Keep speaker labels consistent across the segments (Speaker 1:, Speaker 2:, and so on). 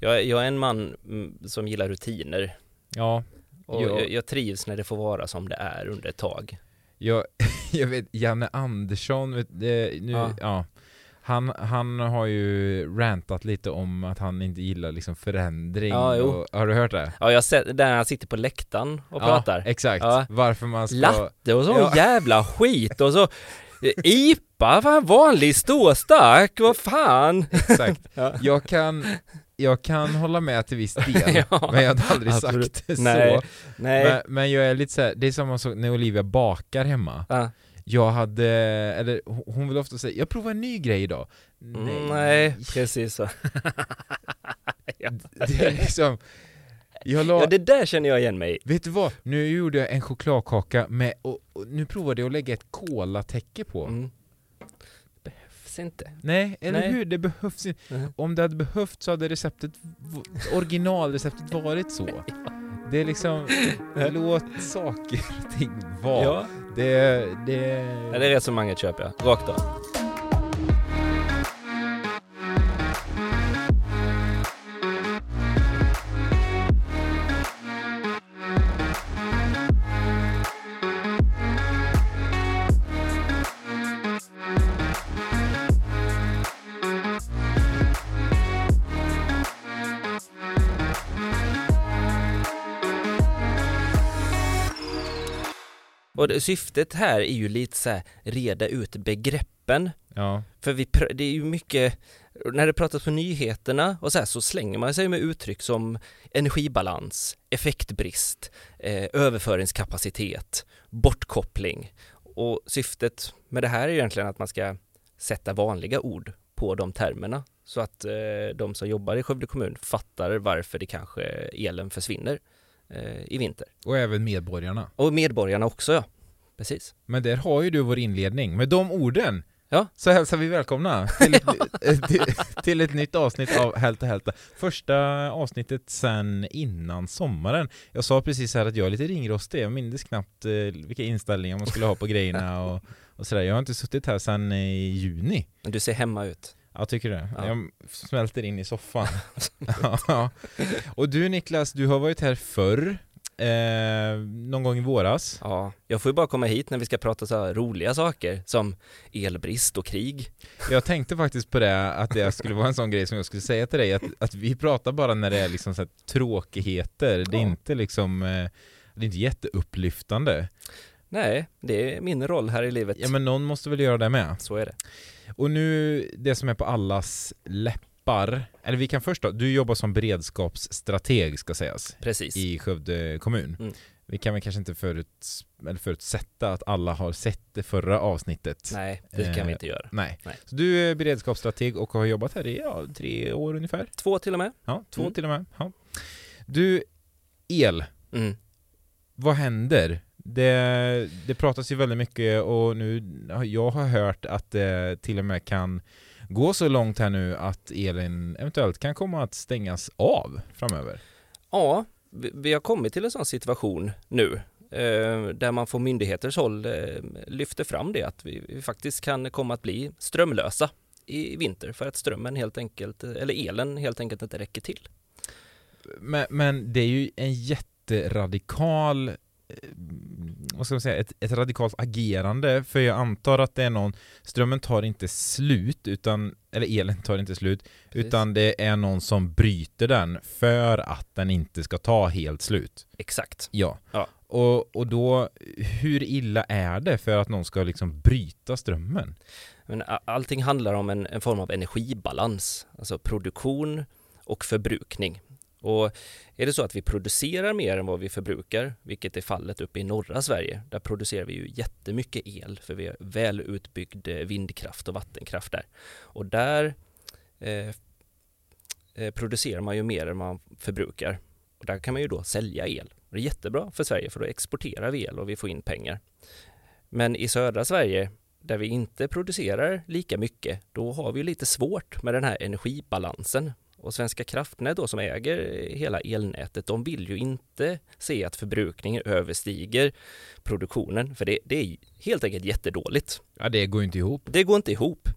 Speaker 1: Jag, jag är en man mm, som gillar rutiner
Speaker 2: Ja,
Speaker 1: och
Speaker 2: Ja.
Speaker 1: jag, jag trivs när det får vara som det är under ett tag.
Speaker 2: jag, jag vet, Janne Andersson, vet, det, nu,
Speaker 1: Ja.
Speaker 2: ja. Han, han har ju rantat lite om att han inte gillar liksom förändring.
Speaker 1: Ja,
Speaker 2: och, har du hört det?
Speaker 1: Ja, jag har sett där han sitter på läktaren och pratar.
Speaker 2: exakt.
Speaker 1: Ja.
Speaker 2: Varför man ska...
Speaker 1: Latte och sån
Speaker 2: Ja.
Speaker 1: jävla skit och så eh, IPA, fan vanlig ståstark, vad fan?
Speaker 2: Exakt.
Speaker 1: Ja.
Speaker 2: Jag kan, jag kan hålla med till viss del,
Speaker 1: Ja,
Speaker 2: men jag hade aldrig
Speaker 1: absolut.
Speaker 2: sagt det
Speaker 1: Nej.
Speaker 2: så.
Speaker 1: Nej.
Speaker 2: Men, men jag är lite så här, det är samma sak när Olivia bakar hemma.
Speaker 1: Ja.
Speaker 2: Jag hade, eller hon- vill ofta säga, jag provar en ny grej idag.
Speaker 1: Mm, nej, precis så. ja.
Speaker 2: Det är liksom, jag la,
Speaker 1: ja, det där känner jag igen mig i.
Speaker 2: vet du vad? Nu gjorde jag en chokladkaka med, och, och nu provade jag att lägga ett kolatäcke på.
Speaker 1: Mm. Behövs inte.
Speaker 2: Nej, eller
Speaker 1: Nej.
Speaker 2: hur? Det behövs inte.
Speaker 1: Mhm.
Speaker 2: Om det hade behövts så hade receptet, originalreceptet varit så. Det är liksom, låt saker och ting vara.
Speaker 1: Ja.
Speaker 2: Det, det...
Speaker 1: ja, det resonemanget köper jag, rakt av. Och syftet här är ju lite så här, reda ut begreppen
Speaker 2: Ja,
Speaker 1: För vi, det är ju mycket, när det pratas på nyheterna och så här så slänger man sig med uttryck som energibalans, effektbrist, eh, överföringskapacitet, bortkoppling. Och syftet med det här är egentligen att man ska sätta vanliga ord på de termerna så att eh, de som jobbar i Skövde kommun fattar varför det kanske elen försvinner eh, i vinter.
Speaker 2: och även medborgarna.
Speaker 1: Och medborgarna också ja, precis.
Speaker 2: Men där har ju du vår inledning. Med de orden
Speaker 1: Ja.
Speaker 2: så hälsar vi välkomna till ett, eh, till, till ett nytt avsnitt av Hälta Hälta. Första avsnittet sen innan sommaren. Jag sa precis här att jag är lite ringrostig. Jag minns knappt eh, vilka inställningar man skulle ha på grejerna och, och sådär. Jag har inte suttit här sen i juni.
Speaker 1: Du ser hemma ut.
Speaker 2: Jag tycker det.
Speaker 1: Ja.
Speaker 2: Jag smälter in i soffan. ja. Och du Niklas, du har varit här förr. Eh, någon gång i våras.
Speaker 1: Ja, jag får ju bara komma hit när vi ska prata så roliga saker som elbrist och krig.
Speaker 2: Jag tänkte faktiskt på det, att det skulle vara en sån grej som jag skulle säga till dig, att, att vi pratar bara när det är liksom så tråkigheter, det är
Speaker 1: Ja.
Speaker 2: inte liksom, eh, det är inte jätteupplyftande.
Speaker 1: Nej, det är min roll här i livet.
Speaker 2: Ja men någon måste väl göra det med.
Speaker 1: Så är det.
Speaker 2: Och nu, det som är på allas läppar, eller vi kan först då, du jobbar som beredskapsstrateg ska sägas,
Speaker 1: Precis.
Speaker 2: i Skövde kommun.
Speaker 1: Mm.
Speaker 2: Vi kan väl kanske inte förut, eller förutsätta att alla har sett det förra avsnittet.
Speaker 1: Nej, det kan
Speaker 2: Eh,
Speaker 1: vi inte göra.
Speaker 2: Nej.
Speaker 1: Nej.
Speaker 2: Så du är beredskapsstrateg och har jobbat här i ja, tre år ungefär?
Speaker 1: Två till och med.
Speaker 2: Ja, två
Speaker 1: Mm.
Speaker 2: till och med. Ja. Du, el,
Speaker 1: Mm.
Speaker 2: vad händer? Det, det pratas ju väldigt mycket och nu, jag har hört att det till och med kan gå så långt här nu att elen eventuellt kan komma att stängas av framöver.
Speaker 1: Ja, vi, har kommit till en sån situation nu eh, där man från myndigheters håll eh, lyfter fram det att vi, faktiskt kan komma att bli strömlösa i vinter för att strömmen helt enkelt, eller elen helt enkelt inte räcker till.
Speaker 2: Men, men det är ju en jätteradikal vad ska man säga, ett, ett radikalt agerande för jag antar att det är någon strömmen tar inte slut utan eller elen tar inte slut
Speaker 1: Precis.
Speaker 2: utan det är någon som bryter den för att den inte ska ta helt slut.
Speaker 1: Exakt.
Speaker 2: Ja.
Speaker 1: Ja.
Speaker 2: Och, och då, hur illa är det för att någon ska liksom bryta strömmen?
Speaker 1: Men allting handlar om en, en form av energibalans, alltså produktion och förbrukning. Och är det så att vi producerar mer än vad vi förbrukar, vilket är fallet uppe i norra Sverige, där producerar vi ju jättemycket el för vi har väl utbyggd eh, vindkraft och vattenkraft där. Och där eh, eh, producerar man ju mer än man förbrukar. Och där kan man ju då sälja el. Och det är jättebra för Sverige för då exporterar vi el och vi får in pengar. Men i södra Sverige där vi inte producerar lika mycket, då har vi lite svårt med den här energibalansen. Och Svenska kraftnät då som äger hela elnätet, de vill ju inte se att förbrukningen överstiger produktionen, för det, det är helt enkelt jättedåligt.
Speaker 2: Ja, det går inte ihop.
Speaker 1: Det går inte ihop.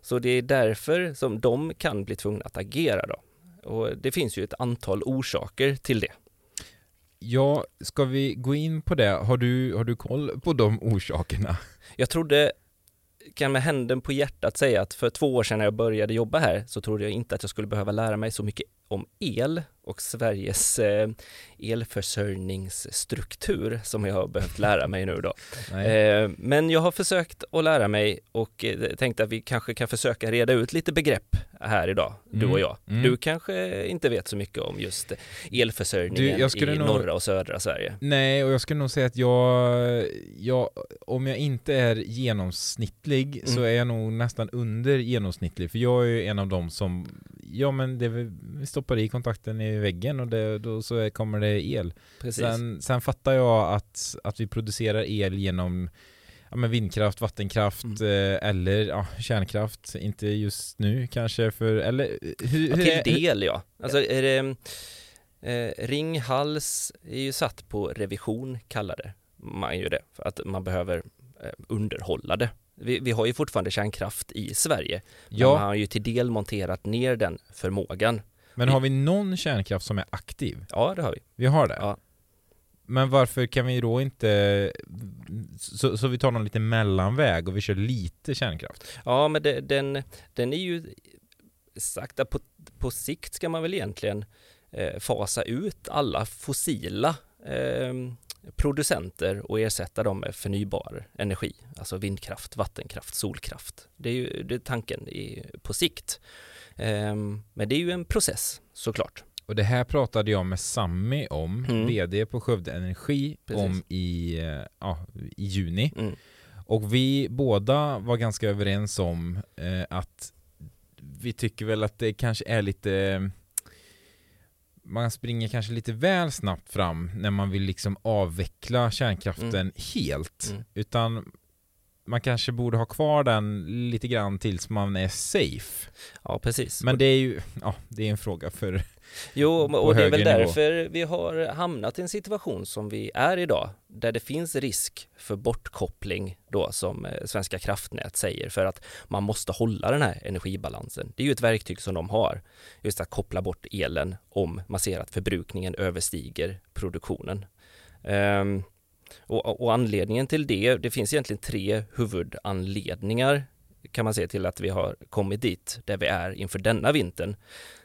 Speaker 1: Så det är därför som de kan bli tvungna att agera då. Och det finns ju ett antal orsaker till det.
Speaker 2: Ja, ska vi gå in på det? Har du, har du koll på de orsakerna?
Speaker 1: Jag trodde, kan med händen på hjärtat säga att för två år sedan när jag började jobba här så trodde jag inte att jag skulle behöva lära mig så mycket om el och Sveriges eh, elförsörjningsstruktur som jag har behövt lära mig nu då. Eh, men jag har försökt att lära mig och eh, tänkte att vi kanske kan försöka reda ut lite begrepp här idag, du
Speaker 2: Mm,
Speaker 1: och jag.
Speaker 2: mm.
Speaker 1: Du kanske inte vet så mycket om just elförsörjningen
Speaker 2: Du,
Speaker 1: i
Speaker 2: nog-
Speaker 1: norra och södra Sverige.
Speaker 2: Nej, och jag skulle nog säga att jag, jag om jag inte är genomsnittlig så
Speaker 1: Mm.
Speaker 2: är jag nog nästan under genomsnittlig, för jag är ju en av dem som, ja men det, vi stoppar i kontakten i väggen och det, då så kommer det el.
Speaker 1: Precis.
Speaker 2: Sen, sen fattar jag att, att vi producerar el genom ja, men vindkraft, vattenkraft
Speaker 1: Mm.
Speaker 2: eh, eller ja, kärnkraft, inte just nu kanske för, eller hur,
Speaker 1: Ja,
Speaker 2: hur är-
Speaker 1: till del ja. Alltså är det, eh, Ringhals är ju satt på revision kallade man ju det, för att man behöver eh, underhålla det. Vi, vi har ju fortfarande kärnkraft i Sverige, men man
Speaker 2: ja,
Speaker 1: har ju till del monterat ner den förmågan.
Speaker 2: men har vi någon kärnkraft som är aktiv?
Speaker 1: Ja, det har vi.
Speaker 2: Vi har det?
Speaker 1: Ja.
Speaker 2: Men varför kan vi då inte, så, så vi tar någon liten mellanväg och vi kör lite kärnkraft?
Speaker 1: Ja, men det, den, den är ju sakta på, på sikt ska man väl egentligen eh, fasa ut alla fossila eh, producenter och ersätta dem med förnybar energi, alltså vindkraft, vattenkraft, solkraft. Det är ju det är tanken i, på sikt. Eh, men det är ju en process såklart.
Speaker 2: Och det här pratade jag med Sammy om,
Speaker 1: Mm.
Speaker 2: VD på Skövde Energi,
Speaker 1: Precis.
Speaker 2: om i, eh, ja, i juni.
Speaker 1: Mm.
Speaker 2: Och vi båda var ganska överens om eh, att vi tycker väl att det kanske är lite man springer kanske lite väl snabbt fram när man vill liksom avveckla kärnkraften helt.
Speaker 1: Mm.
Speaker 2: Utan man kanske borde ha kvar den lite grann tills man är safe.
Speaker 1: Ja, precis.
Speaker 2: Men det är ju, ja, det är en fråga för
Speaker 1: Jo, och det är väl
Speaker 2: högre nivå.
Speaker 1: därför vi har hamnat i en situation som vi är idag, där det finns risk för bortkoppling då som eh, Svenska kraftnät säger för att man måste hålla den här energibalansen. Det är ju ett verktyg som de har, just att koppla bort elen om man ser att förbrukningen överstiger produktionen. Ehm, och, och anledningen till det, det finns egentligen tre huvudanledningar kan man säga till att vi har kommit dit där vi är inför denna vintern.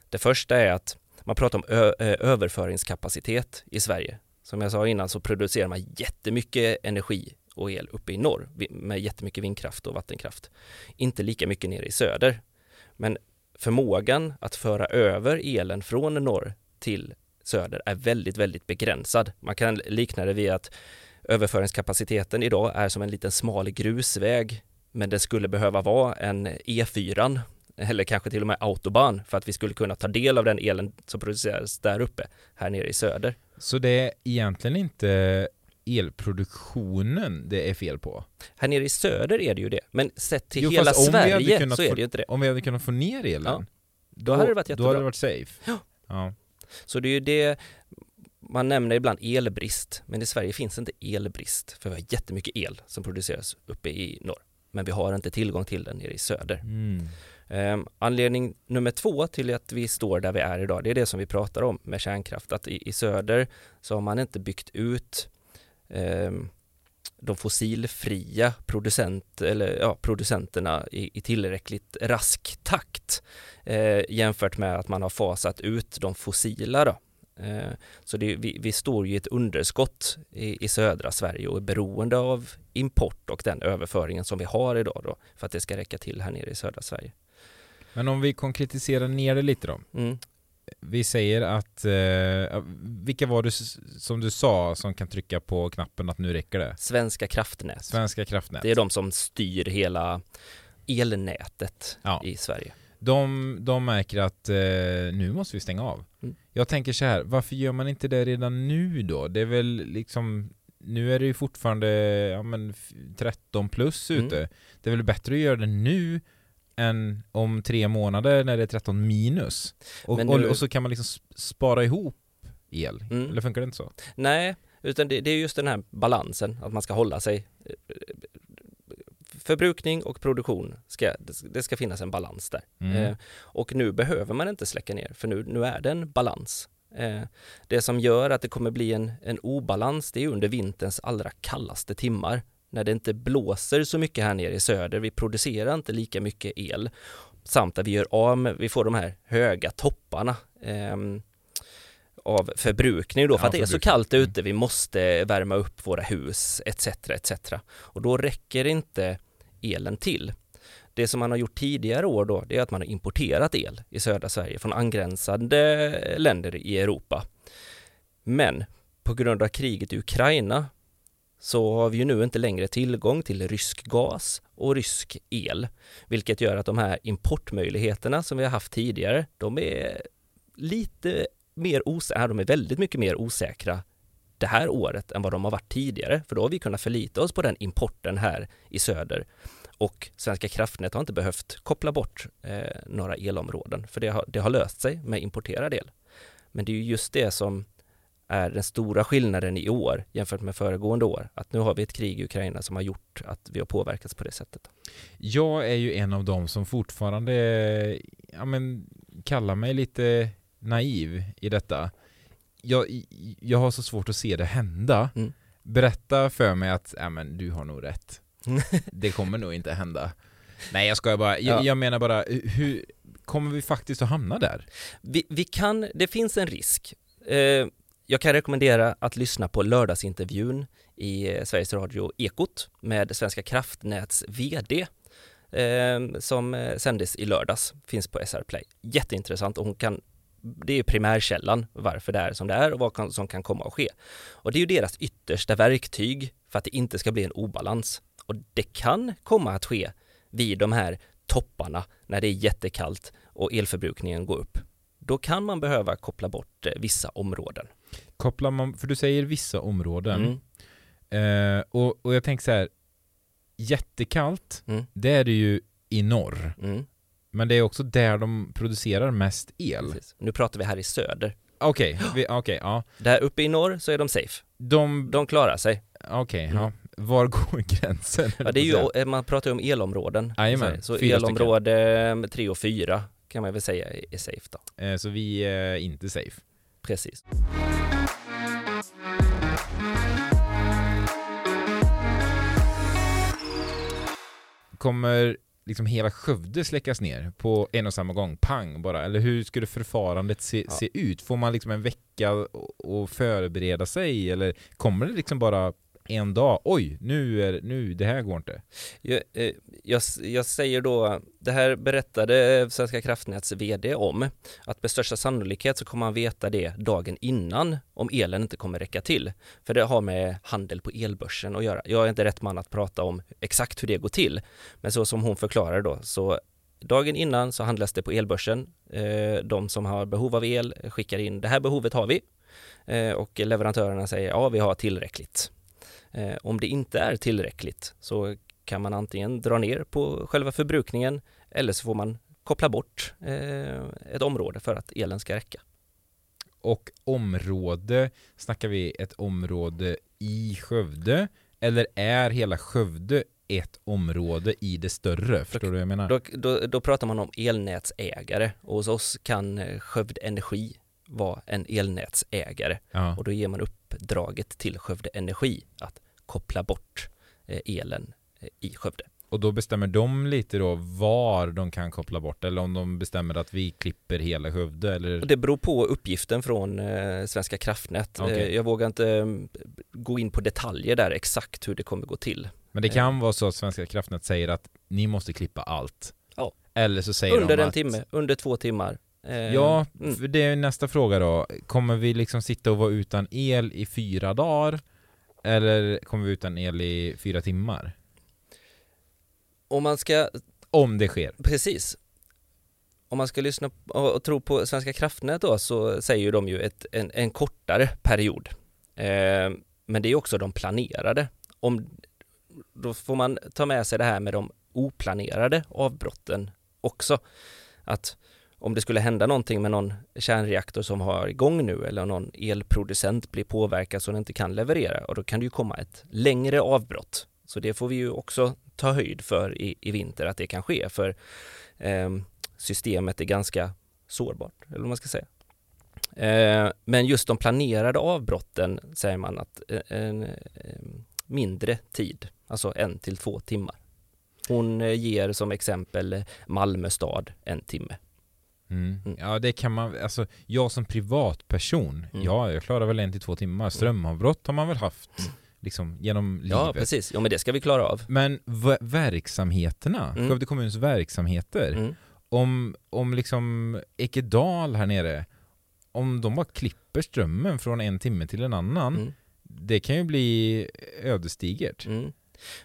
Speaker 1: Det första är att man pratar om ö- ö- överföringskapacitet i Sverige. Som jag sa innan så producerar man jättemycket energi och el uppe i norr med jättemycket vindkraft och vattenkraft. Inte lika mycket nere i söder. Men förmågan att föra över elen från norr till söder är väldigt, väldigt begränsad. Man kan likna det vid att överföringskapaciteten idag är som en liten smal grusväg men det skulle behöva vara en E4 eller kanske till och med autobahn för att vi skulle kunna ta del av den elen som produceras där uppe, här nere i söder.
Speaker 2: Så det är egentligen inte elproduktionen det är fel på.
Speaker 1: Här nere i söder är det ju det, men sett till
Speaker 2: Jo,
Speaker 1: hela Sverige så är det ju inte det.
Speaker 2: Om vi hade kunnat få ner elen,
Speaker 1: Ja. Då hade det varit
Speaker 2: Då
Speaker 1: jättebra.
Speaker 2: hade det varit safe.
Speaker 1: Ja.
Speaker 2: ja.
Speaker 1: Så det är ju det man nämner ibland elbrist, men i Sverige finns inte elbrist för vi har jättemycket el som produceras uppe i norr. Men vi har inte tillgång till den nere i söder.
Speaker 2: Mm.
Speaker 1: Um, anledning nummer två till att vi står där vi är idag, det är det som vi pratar om med kärnkraft, att i, i söder så har man inte byggt ut ehm, de fossilfria producent, eller, ja, producenterna i, i tillräckligt rask takt eh, jämfört med att man har fasat ut de fossila. Då. Eh, så det, vi, vi står ju i ett underskott i, i södra Sverige och är beroende av import och den överföringen som vi har idag då, för att det ska räcka till här nere i södra Sverige.
Speaker 2: Men om vi konkretiserar ner det lite då.
Speaker 1: Mm.
Speaker 2: Vi säger att, eh, vilka var det som du sa som kan trycka på knappen att nu räcker det?
Speaker 1: Svenska kraftnät.
Speaker 2: Svenska kraftnät.
Speaker 1: Det är de som styr hela elnätet
Speaker 2: Ja.
Speaker 1: i Sverige.
Speaker 2: De, de märker att eh, nu måste vi stänga av.
Speaker 1: Mm.
Speaker 2: Jag tänker så här, varför gör man inte det redan nu då? Det är väl liksom, nu är det ju fortfarande ja, men, f- 13 plus
Speaker 1: Mm.
Speaker 2: ute. Det är väl bättre att göra det nu än om tre månader när det är 13 minus. Och,
Speaker 1: Men
Speaker 2: och,
Speaker 1: nu-
Speaker 2: och så kan man liksom sp- spara ihop el.
Speaker 1: Mm.
Speaker 2: Eller funkar det inte så?
Speaker 1: Nej, utan det, det är just den här balansen, att man ska hålla sig eh, förbrukning och produktion, ska, det ska finnas en balans där.
Speaker 2: Mm.
Speaker 1: Eh, och nu behöver man inte släcka ner, för nu, nu är det en balans. Eh, det som gör att det kommer bli en, en obalans, det är under vinterns allra kallaste timmar, när det inte blåser så mycket här nere i söder, vi producerar inte lika mycket el, samt att vi gör av med, vi får de här höga topparna. ehm, av förbrukning då, för
Speaker 2: Ja,
Speaker 1: att det är så kallt
Speaker 2: Mm.
Speaker 1: ute, vi måste värma upp våra hus etc. etc. Och då räcker inte elen till. Det som man har gjort tidigare år då, det är att man har importerat el i södra Sverige från angränsande länder i Europa. Men på grund av kriget i Ukraina så har vi ju nu inte längre tillgång till rysk gas och rysk el, vilket gör att de här importmöjligheterna som vi har haft tidigare, de är lite mer osäkra, de är väldigt mycket mer osäkra det här året än vad de har varit tidigare, för då har vi kunnat förlita oss på den importen här i söder och Svenska kraftnät har inte behövt koppla bort eh, några elområden, för det har, det har löst sig med importerad el. Men det är ju just det som är den stora skillnaden i år jämfört med föregående år, att nu har vi ett krig i Ukraina som har gjort att vi har påverkats på det sättet.
Speaker 2: Jag är ju en av dem som fortfarande ja, men, kallar mig lite naiv i detta. Jag, jag har så svårt att se det hända.
Speaker 1: Mm.
Speaker 2: Berätta för mig att ja, men, du har nog rätt. Det kommer nog inte hända. Nej jag skojar bara. Jag,
Speaker 1: Ja.
Speaker 2: jag menar bara, hur kommer vi faktiskt att hamna där?
Speaker 1: Vi, vi kan, det finns en risk. Eh, jag kan rekommendera att lyssna på lördagsintervjun i eh, Sveriges Radio Ekot med Svenska kraftnäts VD eh, som eh, sändes i lördags, finns på SR Play. Jätteintressant och hon kan det är primärkällan varför det är som det är och vad som kan komma att ske. Och det är ju deras yttersta verktyg för att det inte ska bli en obalans. Och det kan komma att ske vid de här topparna när det är jättekallt och elförbrukningen går upp. Då kan man behöva koppla bort eh, vissa områden.
Speaker 2: Kopplar man, för du säger vissa områden.
Speaker 1: Mm.
Speaker 2: Eh, och, och jag tänker så här, jättekallt,
Speaker 1: Mm.
Speaker 2: det är det ju i norr.
Speaker 1: Mm.
Speaker 2: Men det är också där de producerar mest el.
Speaker 1: Precis. Nu pratar vi här i söder.
Speaker 2: Okej, vi- okej, ja.
Speaker 1: Där uppe i norr så är de safe.
Speaker 2: De,
Speaker 1: De klarar sig.
Speaker 2: okej,
Speaker 1: Mm.
Speaker 2: ja. Var går gränsen?
Speaker 1: Ja, det är ju, man pratar ju om elområden.
Speaker 2: Jajamän,
Speaker 1: så elområde 3 och 4 kan man väl säga är är safe då.
Speaker 2: Eh, Så vi är inte safe.
Speaker 1: Precis.
Speaker 2: Kommer liksom hela Skövde släckas ner på en och samma gång? Pang bara? Eller hur skulle förfarandet se,
Speaker 1: Ja.
Speaker 2: se ut? Får man liksom en vecka och förbereda sig? Eller kommer det liksom bara en dag? Oj, nu är nu, det här går inte.
Speaker 1: Jag, eh, jag, jag säger då, det här berättade Svenska kraftnäts VD om, att med största sannolikhet så kommer man veta det dagen innan om elen inte kommer räcka till. För det har med handel på elbörsen att göra. Jag är inte rätt man att prata om exakt hur det går till, men så som hon förklarar då, så dagen innan så handlas det på elbörsen. Eh, de som har behov av el skickar in, det här behovet har vi. Eh, och leverantörerna säger, ja vi har tillräckligt. Eh, Om det inte är tillräckligt så kan man antingen dra ner på själva förbrukningen eller så får man koppla bort eh, ett område för att elen ska räcka.
Speaker 2: Och område, snackar vi ett område i Skövde? Eller är hela Skövde ett område i det större? Förstår du vad jag menar?
Speaker 1: Då, då, då pratar man om elnätsägare och hos oss kan eh, Skövde Energi vara en elnätsägare
Speaker 2: Ja.
Speaker 1: och då ger man uppdraget till Skövde Energi att koppla bort eh, elen eh, i Skövde.
Speaker 2: Och då bestämmer de lite då var de kan koppla bort eller om de bestämmer att vi klipper hela Skövde eller?
Speaker 1: Och det beror på uppgiften från eh, Svenska kraftnät. Eh, jag vågar inte eh, gå in på detaljer där exakt hur det kommer gå till.
Speaker 2: Men det kan vara så att Svenska kraftnät säger att ni måste klippa allt.
Speaker 1: Ja.
Speaker 2: Eller så säger
Speaker 1: Under
Speaker 2: de
Speaker 1: en
Speaker 2: att,
Speaker 1: timme, under två timmar. Eh,
Speaker 2: Ja,
Speaker 1: mm.
Speaker 2: det är nästa fråga då. Kommer vi liksom sitta och vara utan el i fyra dagar? Eller kommer vi utan el i fyra timmar?
Speaker 1: Om man ska,
Speaker 2: Om det sker.
Speaker 1: precis. Om man ska lyssna och tro på Svenska kraftnät då så säger ju de ju ett, en, en kortare period. Eh, men det är också de planerade. Om, då får man ta med sig det här med de oplanerade avbrotten också. Att om det skulle hända någonting med någon kärnreaktor som har igång nu eller någon elproducent blir påverkad så den inte kan leverera och då kan det ju komma ett längre avbrott Så det får vi ju också ta höjd för i, i vinter att det kan ske för eh, systemet är ganska sårbart, eller vad man ska säga. Eh, men just de planerade avbrotten säger man att eh, en, ehm, mindre tid, alltså en till två timmar. Hon eh, ger som exempel Malmö stad en timme.
Speaker 2: Mm. Mm. Ja det kan man, alltså jag som privatperson, mm. ja jag klarar väl en till två timmar. Mm. Strömavbrott har man väl haft liksom genom livet.
Speaker 1: Ja precis, ja men det ska vi klara av.
Speaker 2: Men verksamheterna, mm. Skövde kommuns verksamheter, om, om liksom Ekedal här nere, om de bara klipper strömmen från en timme till en annan, det kan ju bli ödesdigert.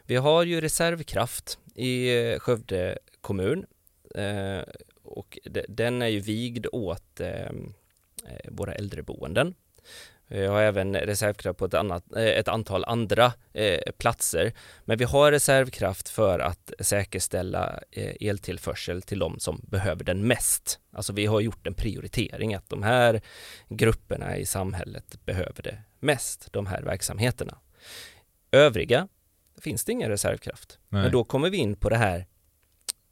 Speaker 1: Vi har ju reservkraft i Skövde kommun och den är ju vigd åt eh, eh, våra äldreboenden. Vi har även reservkraft på ett, annat, eh, ett antal andra eh, platser. Men vi har reservkraft för att säkerställa eh, eltillförsel till de som behöver den mest. Alltså vi har gjort en prioritering att de här grupperna i samhället behöver det mest, de här verksamheterna. Övriga finns det ingen reservkraft. Nej. Men då kommer vi in på det här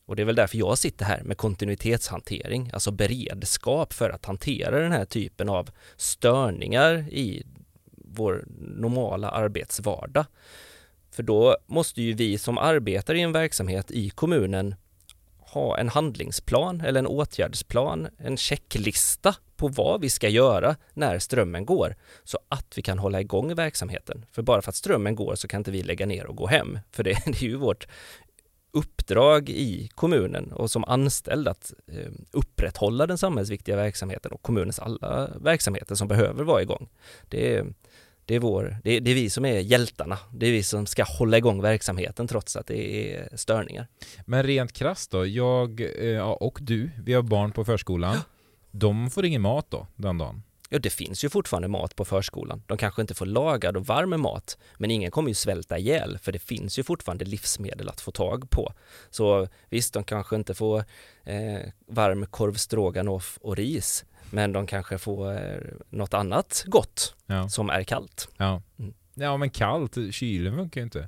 Speaker 1: och det är väl därför jag sitter här med kontinuitetshantering, alltså beredskap för att hantera den här typen av störningar i vår normala arbetsvardag. För då måste ju vi som arbetar i en verksamhet i kommunen ha en handlingsplan eller en åtgärdsplan, en checklista på vad vi ska göra när strömmen går så att vi kan hålla igång verksamheten. För bara för att strömmen går så kan inte vi lägga ner och gå hem. För det, är ju vårt uppdrag i kommunen och som anställd att eh, upprätthålla den samhällsviktiga verksamheten och kommunens alla verksamheter som behöver vara igång. Det är, det är, vår, det är, det är vi som är hjältarna. Det är vi som ska hålla igång verksamheten trots att det är störningar.
Speaker 2: Men rent krasst då, jag eh, och du, vi har barn på förskolan. De får ingen mat då den dagen?
Speaker 1: Ja, det finns ju fortfarande mat på förskolan. De kanske inte får lagad och varm mat, men ingen kommer ju svälta ihjäl, för det finns ju fortfarande livsmedel att få tag på. Så visst, de kanske inte får eh, varm korv stroganoff och ris, men de kanske får eh, något annat gott ja. som är kallt.
Speaker 2: Ja. Mm. Ja men kallt, kylen funkar ju inte.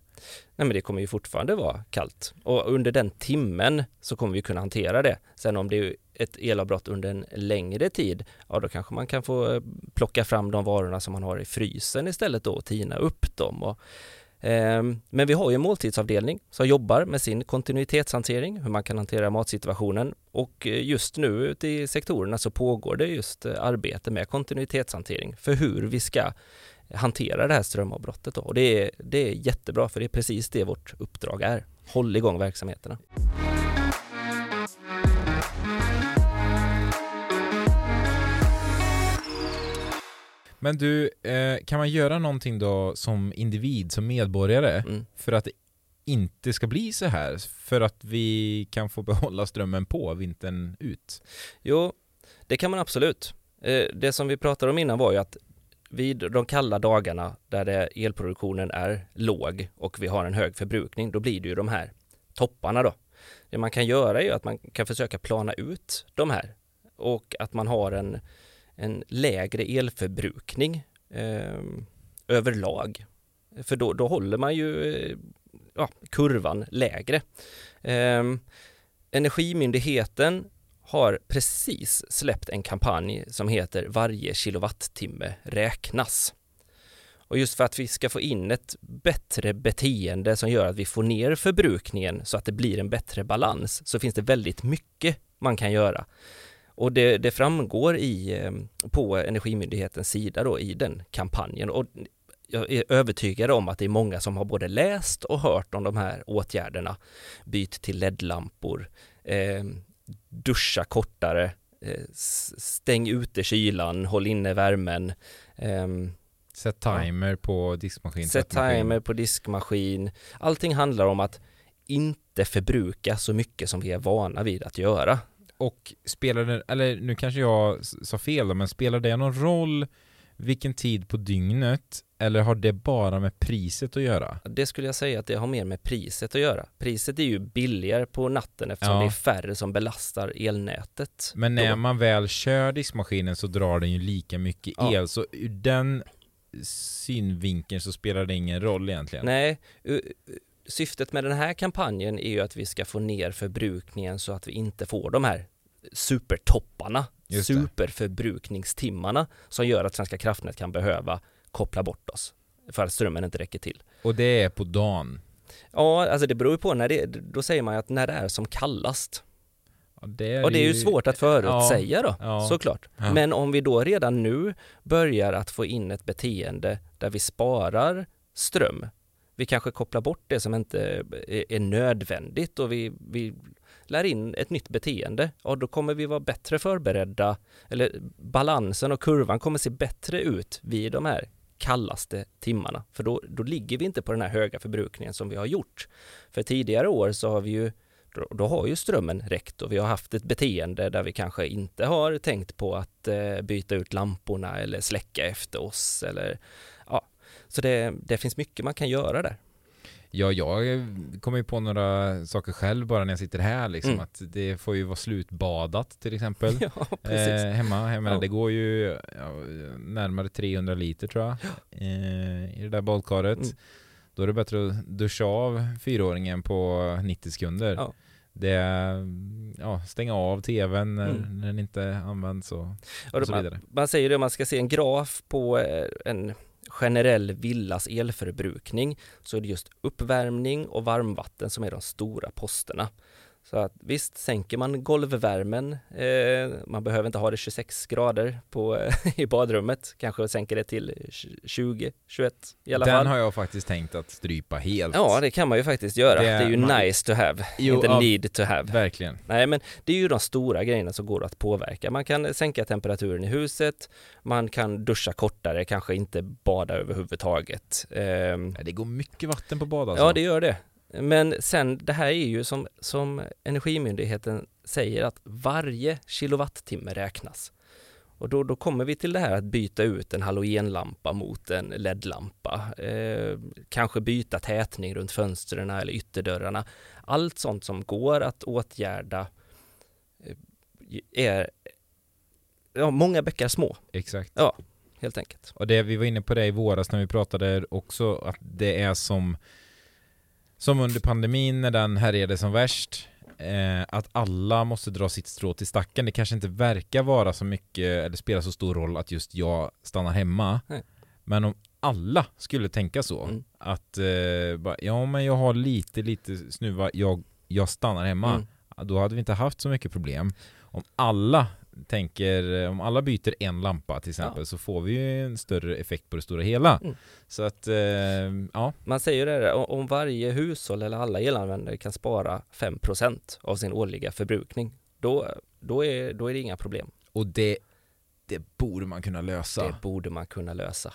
Speaker 1: Nej men det kommer ju fortfarande vara kallt. Och under den timmen så kommer vi kunna hantera det. Sen om det är ett elavbrott under en längre tid, ja då kanske man kan få eh, plocka fram de varorna som man har i frysen istället då och tina upp dem. Och, eh, men vi har ju en måltidsavdelning som jobbar med sin kontinuitetshantering, hur man kan hantera matsituationen och eh, just nu ute i sektorerna så pågår det just eh, arbete med kontinuitetshantering för hur vi ska hantera det här strömavbrottet då. och det är, det är jättebra för det är precis det vårt uppdrag är. Håll igång verksamheterna.
Speaker 2: Men du, eh, kan man göra någonting då som individ, som medborgare, mm. för att det inte ska bli så här? För att vi kan få behålla strömmen på vintern ut?
Speaker 1: Jo, det kan man absolut. Eh, det som vi pratade om innan var ju att vid de kalla dagarna där det, elproduktionen är låg och vi har en hög förbrukning, då blir det ju de här topparna då. Det man kan göra är ju att man kan försöka plana ut de här och att man har en en lägre elförbrukning eh, överlag. För då, då håller man ju ja, kurvan lägre. Eh, Energimyndigheten har precis släppt en kampanj som heter Varje kilowattimme räknas. Och just för att vi ska få in ett bättre beteende som gör att vi får ner förbrukningen så att det blir en bättre balans så finns det väldigt mycket man kan göra. Och det, det framgår i, eh, på Energimyndighetens sida då i den kampanjen. Och jag är övertygad om att det är många som har både läst och hört om de här åtgärderna. Byt till LED-lampor, eh, duscha kortare, eh, stäng ute kylan, håll inne värmen. Eh,
Speaker 2: Sätt timer på diskmaskin.
Speaker 1: Sätt timer på diskmaskin. Allting handlar om att inte förbruka så mycket som vi är vana vid att göra.
Speaker 2: Och spelar det, eller nu kanske jag sa fel då, men spelar det någon roll vilken tid på dygnet eller har det bara med priset att göra?
Speaker 1: Det skulle jag säga att det har mer med priset att göra. Priset är ju billigare på natten eftersom ja. det är färre som belastar elnätet.
Speaker 2: Men när då. man väl kör diskmaskinen så drar den ju lika mycket ja. el, så ur den synvinkeln så spelar det ingen roll egentligen.
Speaker 1: Nej, syftet med den här kampanjen är ju att vi ska få ner förbrukningen så att vi inte får de här supertopparna, superförbrukningstimmarna som gör att Svenska kraftnät kan behöva koppla bort oss för att strömmen inte räcker till.
Speaker 2: Och det är på dagen.
Speaker 1: Ja, alltså det beror ju på när det, då säger man ju att när det är som kallast.
Speaker 2: Ja, det är
Speaker 1: Och det är ju svårt att förutsäga då,
Speaker 2: Ja.
Speaker 1: såklart.
Speaker 2: Ja.
Speaker 1: Men om vi då redan nu börjar att få in ett beteende där vi sparar ström, vi kanske kopplar bort det som inte är är nödvändigt och vi, vi lär in ett nytt beteende, ja då kommer vi vara bättre förberedda, eller balansen och kurvan kommer se bättre ut vid de här kallaste timmarna, för då, då ligger vi inte på den här höga förbrukningen som vi har gjort. För tidigare år så har vi ju då, då har ju strömmen räckt och vi har haft ett beteende där vi kanske inte har tänkt på att eh, byta ut lamporna eller släcka efter oss eller ja, så det, det finns mycket man kan göra där.
Speaker 2: Ja, jag kommer ju på några saker själv bara när jag sitter här liksom.
Speaker 1: Mm.
Speaker 2: Att det får ju vara slutbadat till exempel.
Speaker 1: Ja.
Speaker 2: Eh, hemma, jag menar, det går ju ja, närmare 300 liter tror jag eh, i det där badkaret.
Speaker 1: Mm.
Speaker 2: Då är det bättre att duscha av fyraåringen på 90 sekunder.
Speaker 1: Ja.
Speaker 2: Det ja, stänga av tvn när,
Speaker 1: Mm.
Speaker 2: när den inte används och,
Speaker 1: Och
Speaker 2: och så
Speaker 1: man,
Speaker 2: vidare.
Speaker 1: man säger det, man ska se en graf på eh, en generell villas elförbrukning så är det just uppvärmning och varmvatten som är de stora posterna. Så att visst, sänker man golvvärmen, eh, man behöver inte ha det 26 grader på, i badrummet, kanske sänker det till 20, 21 i alla
Speaker 2: Den
Speaker 1: fall.
Speaker 2: har jag faktiskt tänkt att strypa helt.
Speaker 1: Ja, det kan man ju faktiskt göra.
Speaker 2: Det
Speaker 1: Det
Speaker 2: är-
Speaker 1: ju
Speaker 2: man-
Speaker 1: nice to have,
Speaker 2: Jo,
Speaker 1: inte
Speaker 2: ja.
Speaker 1: need to have.
Speaker 2: Verkligen.
Speaker 1: Nej, men det är ju de stora grejerna som går att påverka. Man kan sänka temperaturen i huset, man kan duscha kortare, kanske inte bada överhuvudtaget.
Speaker 2: Ja, Det går mycket vatten på bad alltså.
Speaker 1: Ja, det gör det. Men sen, det här är ju som, som Energimyndigheten säger att varje kilowattimme räknas. Och då, då kommer vi till det här att byta ut en halogenlampa mot en LED-lampa. Eh, kanske byta tätning runt fönstren eller ytterdörrarna. Allt sånt som går att åtgärda eh, är ja, många bäckar små,
Speaker 2: Exakt.
Speaker 1: helt enkelt.
Speaker 2: Och det vi var inne på det i våras när vi pratade också att det är som som under pandemin när den härjade som värst eh, att alla måste dra sitt strå till stacken. Det kanske inte verkar vara så mycket eller spela så stor roll att just jag stannar hemma.
Speaker 1: Nej.
Speaker 2: Men om alla skulle tänka så
Speaker 1: Mm.
Speaker 2: att eh, bara, ja men jag har lite lite snuva, jag, jag stannar hemma.
Speaker 1: Mm.
Speaker 2: Då hade vi inte haft så mycket problem. Om alla tänker, om alla byter en lampa till exempel
Speaker 1: Ja.
Speaker 2: så får vi ju en större effekt på det stora hela.
Speaker 1: Mm.
Speaker 2: Så att, eh, ja,
Speaker 1: Man säger ju det, om varje hushåll eller alla elanvändare kan spara 5% av sin årliga förbrukning, då, då, är, då är det inga problem.
Speaker 2: och det, det borde man kunna lösa.
Speaker 1: Det borde man kunna lösa.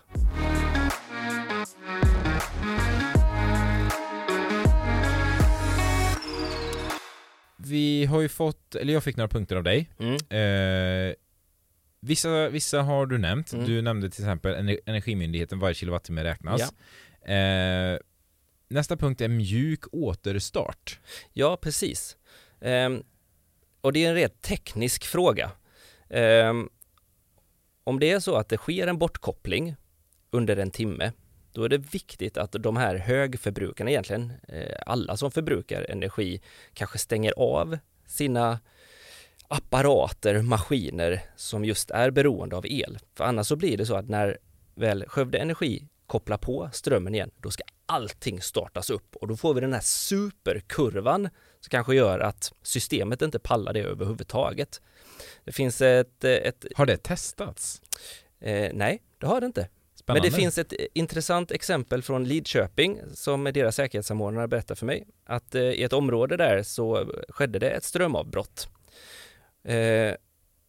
Speaker 2: Vi har ju fått, eller jag fick några punkter av dig.
Speaker 1: Mm.
Speaker 2: Eh, vissa, vissa har du nämnt.
Speaker 1: Mm.
Speaker 2: Du nämnde till exempel ener- Energimyndigheten, varje kilowattimme räknas. Eh, nästa punkt är mjuk återstart.
Speaker 1: Ja, precis. Ehm, och det är en rent teknisk fråga. Ehm, om det är så att det sker en bortkoppling under en timme, då är det viktigt att de här högförbrukarna, egentligen eh, alla som förbrukar energi, kanske stänger av sina apparater, maskiner som just är beroende av el. För annars så blir det så att när väl Skövde Energi kopplar på strömmen igen, då ska allting startas upp och då får vi den här superkurvan som kanske gör att systemet inte pallar det överhuvudtaget. Det finns ett, ett
Speaker 2: Har det testats?
Speaker 1: eh, nej, det har det inte.
Speaker 2: Spännande.
Speaker 1: Men det finns ett intressant exempel från Lidköping som deras säkerhetssamordnare berättar för mig att eh, i ett område där så skedde det ett strömavbrott. Eh,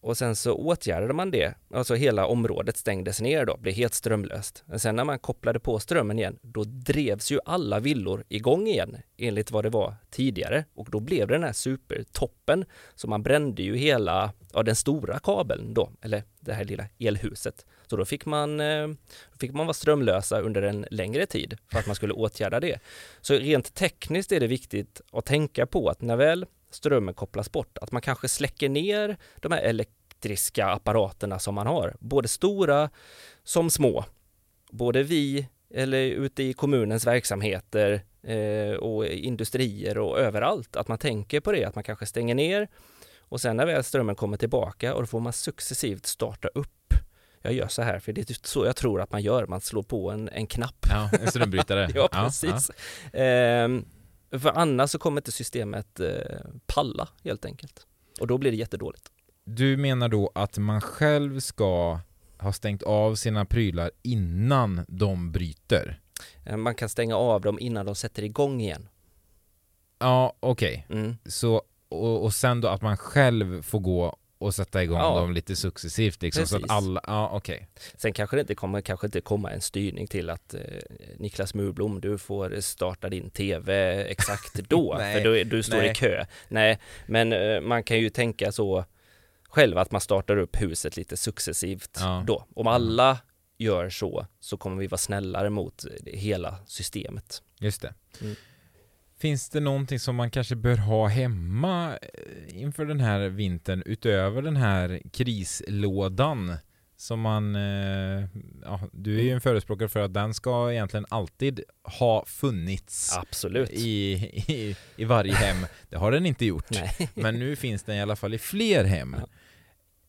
Speaker 1: och sen så åtgärdade man det, alltså hela området stängdes ner då, blev helt strömlöst. Men sen när man kopplade på strömmen igen, då drevs ju alla villor igång igen enligt vad det var tidigare och då blev det den här supertoppen. Så man brände ju hela, ja den stora kabeln då, eller det här lilla elhuset. Så då fick man, eh, då fick man vara strömlösa under en längre tid för att man skulle åtgärda det. Så rent tekniskt är det viktigt att tänka på att när väl strömmen kopplas bort, att man kanske släcker ner de här elektriska apparaterna som man har, både stora som små. Både vi eller ute i kommunens verksamheter eh, och industrier och överallt, att man tänker på det, att man kanske stänger ner och sen när väl strömmen kommer tillbaka och då får man successivt starta upp. Jag gör så här, för det är så jag tror att man gör, man slår på en, en knapp.
Speaker 2: Ja, en strömbrytare.
Speaker 1: ja, precis. Ja, ja. Eh, för annars så kommer inte systemet eh, palla helt enkelt. Och då blir det jättedåligt.
Speaker 2: Du menar då att man själv ska ha stängt av sina prylar innan de bryter?
Speaker 1: Eh, man kan stänga av dem innan de sätter igång igen.
Speaker 2: Ja, okej. Okay. Mm. Så, och, och sen då att man själv får gå och sätta igång ja. dem lite successivt liksom, Precis. så att alla, ja okej. Okay.
Speaker 1: Sen kanske det inte kommer, kanske inte komma en styrning till att eh, Niklas Murblom, du får starta din TV exakt då, för du, du står Nej. i kö. Nej, men eh, man kan ju tänka så själv att man startar upp huset lite successivt ja. då. Om alla gör så, så kommer vi vara snällare mot hela systemet.
Speaker 2: Just det. Mm. Finns det någonting som man kanske bör ha hemma eh, inför den här vintern utöver den här krislådan? Som man, eh, ja, du är ju en förespråkare för att den ska egentligen alltid ha funnits
Speaker 1: Absolut.
Speaker 2: I, i, i varje hem. Det har den inte gjort. Men nu finns den i alla fall i fler hem. Ja.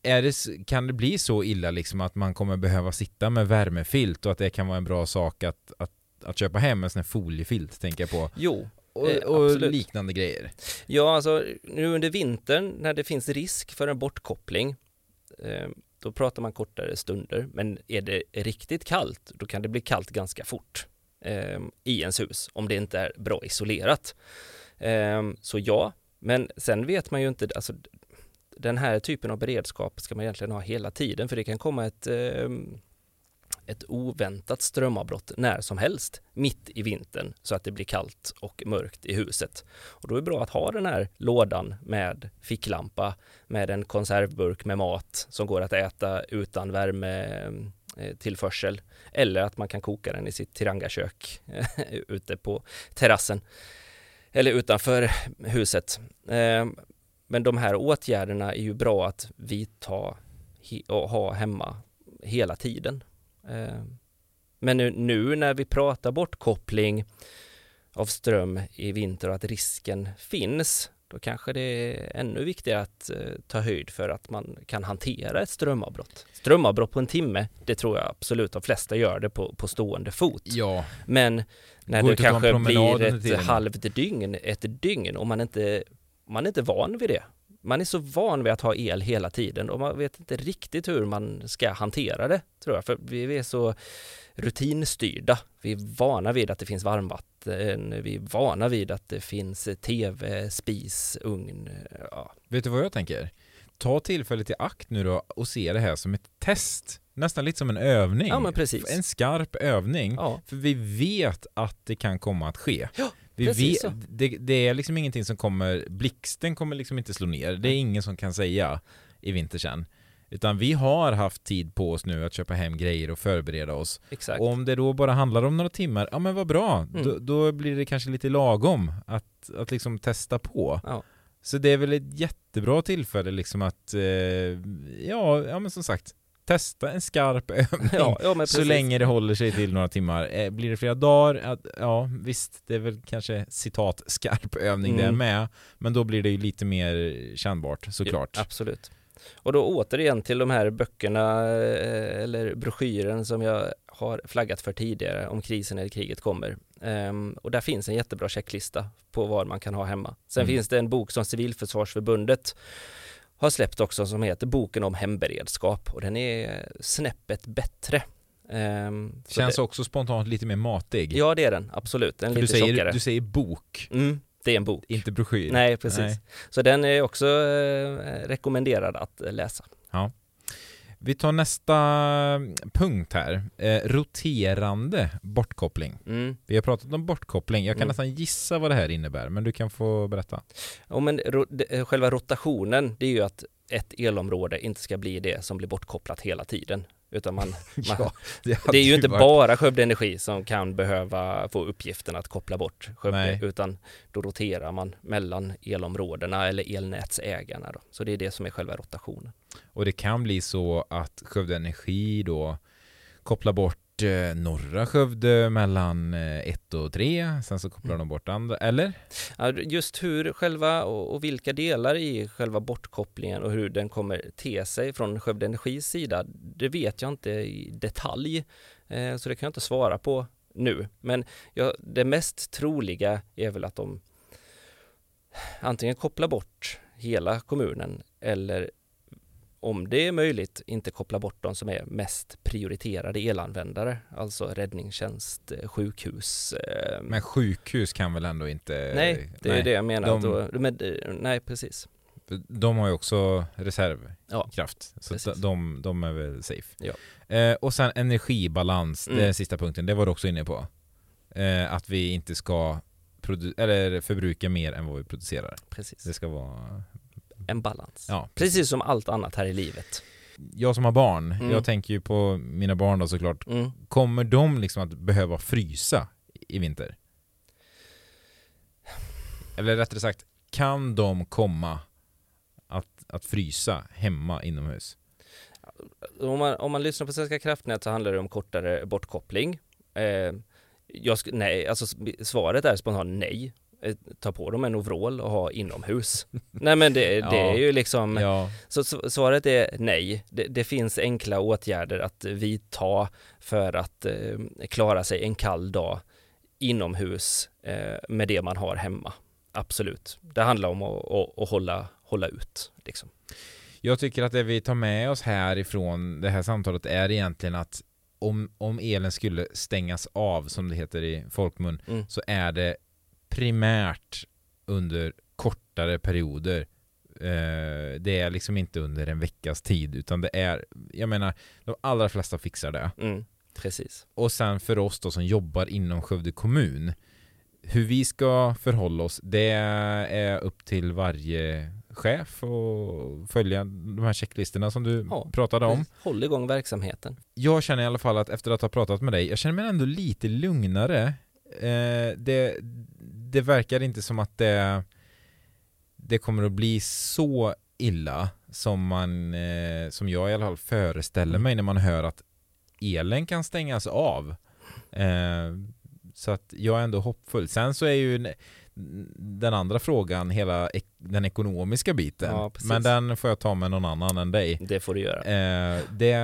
Speaker 2: Är det, kan det bli så illa liksom att man kommer behöva sitta med värmefilt och att det kan vara en bra sak att, att, att köpa hem en sån här foliefilt, tänker jag på?
Speaker 1: Jo,
Speaker 2: och, eh, och liknande grejer.
Speaker 1: Ja, alltså nu under vintern när det finns risk för en bortkoppling eh, då pratar man kortare stunder, men är det riktigt kallt, då kan det bli kallt ganska fort eh, i ens hus om det inte är bra isolerat. Eh, så ja, men sen vet man ju inte, alltså den här typen av beredskap ska man egentligen ha hela tiden, för det kan komma ett eh, ett oväntat strömavbrott när som helst mitt i vintern så att det blir kallt och mörkt i huset. Och då är det bra att ha den här lådan med ficklampa med en konservburk med mat som går att äta utan värmetillförsel eh, eller att man kan koka den i sitt tirangakök eh, ute på terrassen eller utanför huset. Ehm, men de här åtgärderna är ju bra att vidta och ha hemma hela tiden. Eh, men nu, nu när vi pratar bortkoppling av ström i vinter och att risken finns, då kanske det är ännu viktigare att eh, ta höjd för att man kan hantera ett strömavbrott. Strömavbrott på en timme, det tror jag absolut de flesta gör det på, på stående fot.
Speaker 2: Ja.
Speaker 1: Men när det kanske blir ett halvt dygn, ett dygn, om man inte, man är inte van vid det, man är så van vid att ha el hela tiden och man vet inte riktigt hur man ska hantera det, tror jag. För vi är så rutinstyrda. Vi är vana vid att det finns varmvatten, vi är vana vid att det finns tv, spis, ugn. Ja.
Speaker 2: Vet du vad jag tänker? Ta tillfället i akt nu då och se det här som ett test. Nästan lite som en övning.
Speaker 1: Ja, men precis.
Speaker 2: En skarp övning. Ja. För vi vet att det kan komma att ske. Vi vet, det, det, är liksom ingenting som kommer, blixten kommer liksom inte slå ner. Det är ingen som kan säga i vinter sen. Utan vi har haft tid på oss nu att köpa hem grejer och förbereda oss.
Speaker 1: Exakt.
Speaker 2: Och om det då bara handlar om några timmar, ja men vad bra. Mm. Då, då, blir det kanske lite lagom att, att liksom testa på.
Speaker 1: Ja.
Speaker 2: Så det är väl ett jättebra tillfälle liksom att, eh, ja, ja men som sagt, testa en skarp övning ja, ja, så länge det håller sig till några timmar. Eh, blir det flera dagar, ja visst, det är väl kanske citat skarp övning mm. där med, men då blir det ju lite mer kännbart såklart.
Speaker 1: Ja, absolut. Och då återigen till de här böckerna eh, eller broschyren som jag har flaggat för tidigare om krisen eller kriget kommer. Um, och där finns en jättebra checklista på vad man kan ha hemma. Sen mm. finns det en bok som Civilförsvarsförbundet har släppt också som heter Boken om hemberedskap och den är snäppet bättre.
Speaker 2: Um, Känns det, också spontant lite mer matig.
Speaker 1: Ja det är den, absolut. Den är lite
Speaker 2: du säger,
Speaker 1: tjockare.
Speaker 2: Du säger bok.
Speaker 1: Mm, det är en bok.
Speaker 2: Inte broschyr.
Speaker 1: Nej, precis. Nej. Så den är också eh, rekommenderad att läsa.
Speaker 2: Ja. Vi tar nästa punkt här. Eh, roterande bortkoppling. Mm. Vi har pratat om bortkoppling. Jag kan mm. nästan gissa vad det här innebär, men du kan få berätta.
Speaker 1: Ja, men ro eh, själva rotationen, det är ju att ett elområde inte ska bli det som blir bortkopplat hela tiden. Utan man, man ja, det, det, är ju inte varit... bara Skövde Energi som kan behöva få uppgiften att koppla bort Skövde, Nej. utan då roterar man mellan elområdena eller elnätsägarna. Då. Så det är det som är själva rotationen.
Speaker 2: Och det kan bli så att Skövde Energi då kopplar bort eh, norra Skövde mellan 1 och 3, sen så kopplar de bort andra, eller?
Speaker 1: Ja, just hur själva och, och vilka delar i själva bortkopplingen och hur den kommer te sig från Skövde Energis sida, det vet jag inte i detalj, eh, så det kan jag inte svara på nu. Men ja, det mest troliga är väl att de antingen kopplar bort hela kommunen eller om det är möjligt inte koppla bort de som är mest prioriterade elanvändare, alltså räddningstjänst, eh, sjukhus. Eh,
Speaker 2: Men sjukhus kan väl ändå inte...
Speaker 1: nej, det är det jag menar.
Speaker 2: de-
Speaker 1: då, men, eh, nej, precis.
Speaker 2: De har ju också reservkraft,
Speaker 1: Ja,
Speaker 2: så de, de, är väl safe.
Speaker 1: Ja.
Speaker 2: Eh, och sen energibalans,
Speaker 1: Mm.
Speaker 2: den sista punkten, det var du också inne på. Eh, att vi inte ska eller förbruka mer än vad vi producerar.
Speaker 1: precis.
Speaker 2: Det ska vara...
Speaker 1: En balans.
Speaker 2: Ja,
Speaker 1: Precis som allt annat här i livet.
Speaker 2: jag som har barn,
Speaker 1: Mm.
Speaker 2: jag tänker ju på mina barn då såklart.
Speaker 1: Mm.
Speaker 2: Kommer de liksom att behöva frysa i vinter? Eller rättare sagt, kan de komma att, att frysa hemma inomhus?
Speaker 1: Om man, om man lyssnar på Svenska kraftnät så handlar det om kortare bortkoppling. Eh, jag nej, alltså svaret är spontant nej. Eh, Ta på dem en overall och ha inomhus. nej men det, det är
Speaker 2: Ja.
Speaker 1: ju liksom,
Speaker 2: Ja,
Speaker 1: så svaret är nej. Det, det finns enkla åtgärder att vidta för att eh, klara sig en kall dag inomhus eh, med det man har hemma. Absolut. Det handlar om att, att, att hålla, hålla ut. Liksom.
Speaker 2: Jag tycker att det vi tar med oss härifrån det här samtalet är egentligen att om, om elen skulle stängas av, som det heter i folkmun,
Speaker 1: Mm.
Speaker 2: så är det primärt under kortare perioder. Eh, det är liksom inte under en veckas tid, utan det är, jag menar, de allra flesta fixar det.
Speaker 1: Mm, precis.
Speaker 2: Och sen för oss då som jobbar inom Skövde kommun, hur vi ska förhålla oss, det är upp till varje chef och följa de här checklistorna som du
Speaker 1: Ja,
Speaker 2: pratade om.
Speaker 1: Håll igång verksamheten.
Speaker 2: Jag känner i alla fall att efter att ha pratat med dig, jag känner mig ändå lite lugnare. Eh, det, det verkar inte som att det, det kommer att bli så illa som man, eh, som jag i alla fall föreställer mig när man hör att elen kan stängas av. Eh, så att jag är ändå hoppfull. Sen så är ju den andra frågan hela den ekonomiska biten.
Speaker 1: Ja.
Speaker 2: Men den får jag ta med någon annan än dig.
Speaker 1: Det får du göra.
Speaker 2: Eh, det,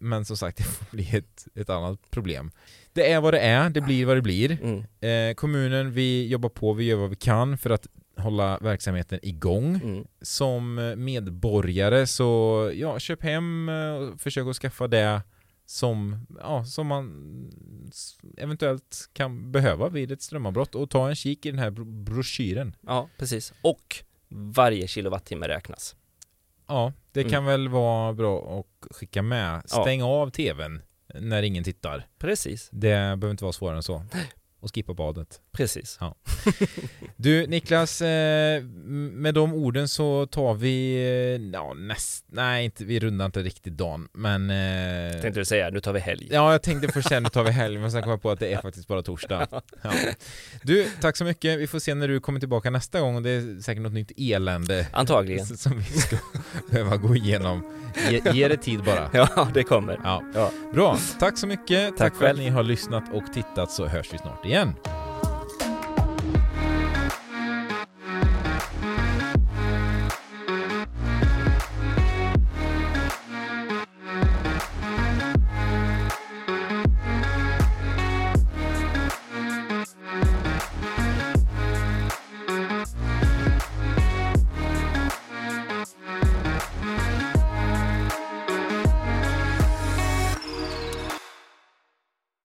Speaker 2: men som sagt, det får bli ett, ett annat problem. Det är vad det är, det blir vad det blir.
Speaker 1: Mm.
Speaker 2: Eh, kommunen, vi jobbar på, vi gör vad vi kan för att hålla verksamheten igång.
Speaker 1: Mm.
Speaker 2: Som medborgare så, ja, köp hem eh, och försök att skaffa det som, ja, som man eventuellt kan behöva vid ett strömavbrott och ta en kik i den här bro- broschyren.
Speaker 1: Ja, precis. Och varje kilowattimme räknas.
Speaker 2: Ja, det
Speaker 1: Mm.
Speaker 2: kan väl vara bra att skicka med.
Speaker 1: Ja.
Speaker 2: Stäng av tvn när ingen tittar.
Speaker 1: Precis,
Speaker 2: Det behöver inte vara svårare än så. Och skippa badet.
Speaker 1: precis.
Speaker 2: Du Niklas, eh, med de orden så tar vi, eh, ja näst, nej inte, vi rundar inte riktigt dagen, men eh,
Speaker 1: Tänkte du säga, nu tar vi helg.
Speaker 2: Ja, jag tänkte först sen nu tar vi helg, men sen kom jag på att det är faktiskt bara torsdag. Ja. Du, tack så mycket. Vi får se när du kommer tillbaka nästa gång och det är säkert något nytt elände
Speaker 1: Antagligen.
Speaker 2: som vi ska behöva gå igenom. Ge, ge det tid bara.
Speaker 1: Ja, det kommer.
Speaker 2: Ja.
Speaker 1: Ja.
Speaker 2: Bra, tack så mycket. Tack,
Speaker 1: Tack
Speaker 2: för att
Speaker 1: själv.
Speaker 2: ni har lyssnat och tittat så hörs vi snart the end.